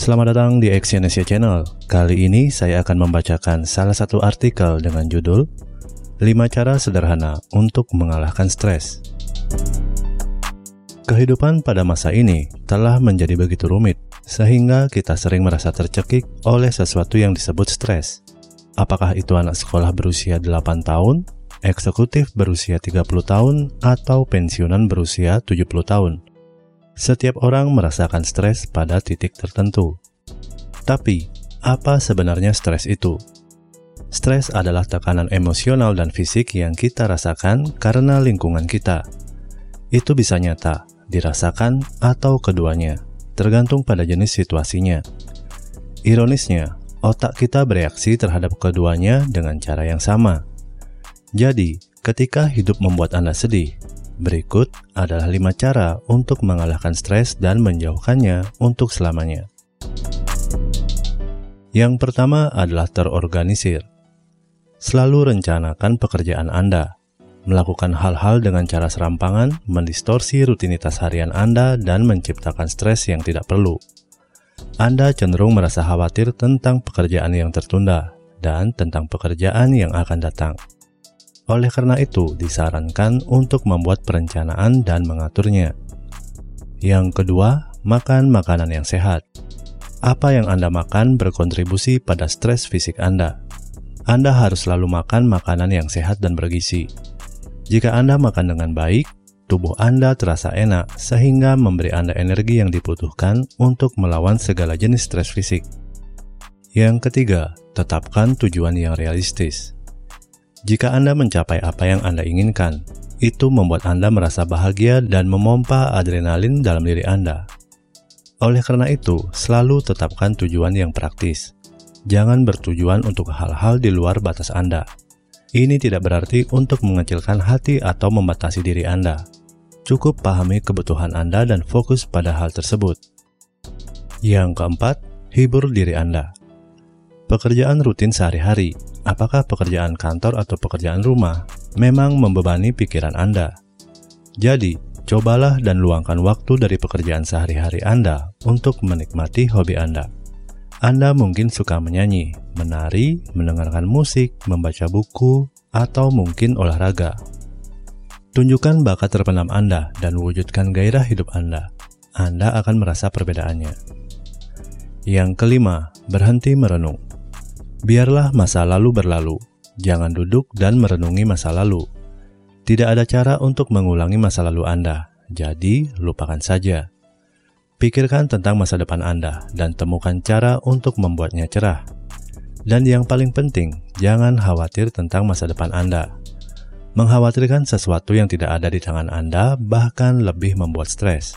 Selamat datang di Exyonesia Channel. Kali ini saya akan membacakan salah satu artikel dengan judul 5 cara sederhana untuk mengalahkan stres. Kehidupan pada masa ini telah menjadi begitu rumit, sehingga kita sering merasa tercekik oleh sesuatu yang disebut stres. Apakah itu anak sekolah berusia 8 tahun, eksekutif berusia 30 tahun, atau pensiunan berusia 70 tahun? Setiap orang merasakan stres pada titik tertentu. Tapi, apa sebenarnya stres itu? Stres adalah tekanan emosional dan fisik yang kita rasakan karena lingkungan kita. Itu bisa nyata, dirasakan, atau keduanya, tergantung pada jenis situasinya. Ironisnya, otak kita bereaksi terhadap keduanya dengan cara yang sama. Jadi, ketika hidup membuat Anda sedih, Berikut adalah lima cara untuk mengalahkan stres dan menjauhkannya untuk selamanya. Yang pertama adalah terorganisir. Selalu rencanakan pekerjaan Anda. Melakukan hal-hal dengan cara serampangan, mendistorsi rutinitas harian Anda, dan menciptakan stres yang tidak perlu. Anda cenderung merasa khawatir tentang pekerjaan yang tertunda dan tentang pekerjaan yang akan datang. Oleh karena itu, disarankan untuk membuat perencanaan dan mengaturnya. Yang kedua, makan makanan yang sehat. Apa yang Anda makan berkontribusi pada stres fisik Anda. Anda harus selalu makan makanan yang sehat dan bergizi. Jika Anda makan dengan baik, tubuh Anda terasa enak sehingga memberi Anda energi yang dibutuhkan untuk melawan segala jenis stres fisik. Yang ketiga, tetapkan tujuan yang realistis. Jika Anda mencapai apa yang Anda inginkan, itu membuat Anda merasa bahagia dan memompa adrenalin dalam diri Anda. Oleh karena itu, selalu tetapkan tujuan yang praktis. Jangan bertujuan untuk hal-hal di luar batas Anda. Ini tidak berarti untuk mengecilkan hati atau membatasi diri Anda. Cukup pahami kebutuhan Anda dan fokus pada hal tersebut. Yang keempat, hibur diri Anda. Pekerjaan rutin sehari-hari apakah pekerjaan kantor atau pekerjaan rumah memang membebani pikiran Anda. Jadi, cobalah dan luangkan waktu dari pekerjaan sehari-hari Anda untuk menikmati hobi Anda. Anda mungkin suka menyanyi, menari, mendengarkan musik, membaca buku, atau mungkin olahraga. Tunjukkan bakat terpendam Anda dan wujudkan gairah hidup Anda. Anda akan merasa perbedaannya. Yang kelima, berhenti merenung. Biarlah masa lalu berlalu, jangan duduk dan merenungi masa lalu. Tidak ada cara untuk mengulangi masa lalu Anda, jadi lupakan saja. Pikirkan tentang masa depan Anda dan temukan cara untuk membuatnya cerah. Dan yang paling penting, jangan khawatir tentang masa depan Anda. Mengkhawatirkan sesuatu yang tidak ada di tangan Anda bahkan lebih membuat stres.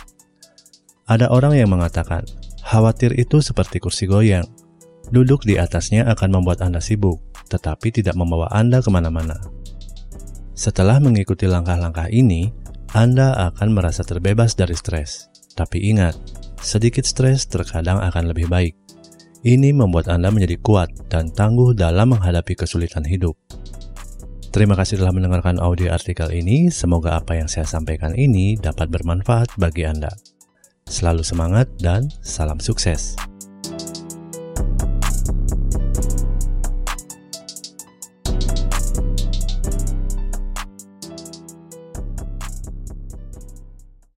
Ada orang yang mengatakan, khawatir itu seperti kursi goyang Duduk di atasnya akan membuat Anda sibuk, tetapi tidak membawa Anda ke mana-mana. Setelah mengikuti langkah-langkah ini, Anda akan merasa terbebas dari stres. Tapi ingat, sedikit stres terkadang akan lebih baik. Ini membuat Anda menjadi kuat dan tangguh dalam menghadapi kesulitan hidup. Terima kasih telah mendengarkan audio artikel ini. Semoga apa yang saya sampaikan ini dapat bermanfaat bagi Anda. Selalu semangat dan salam sukses.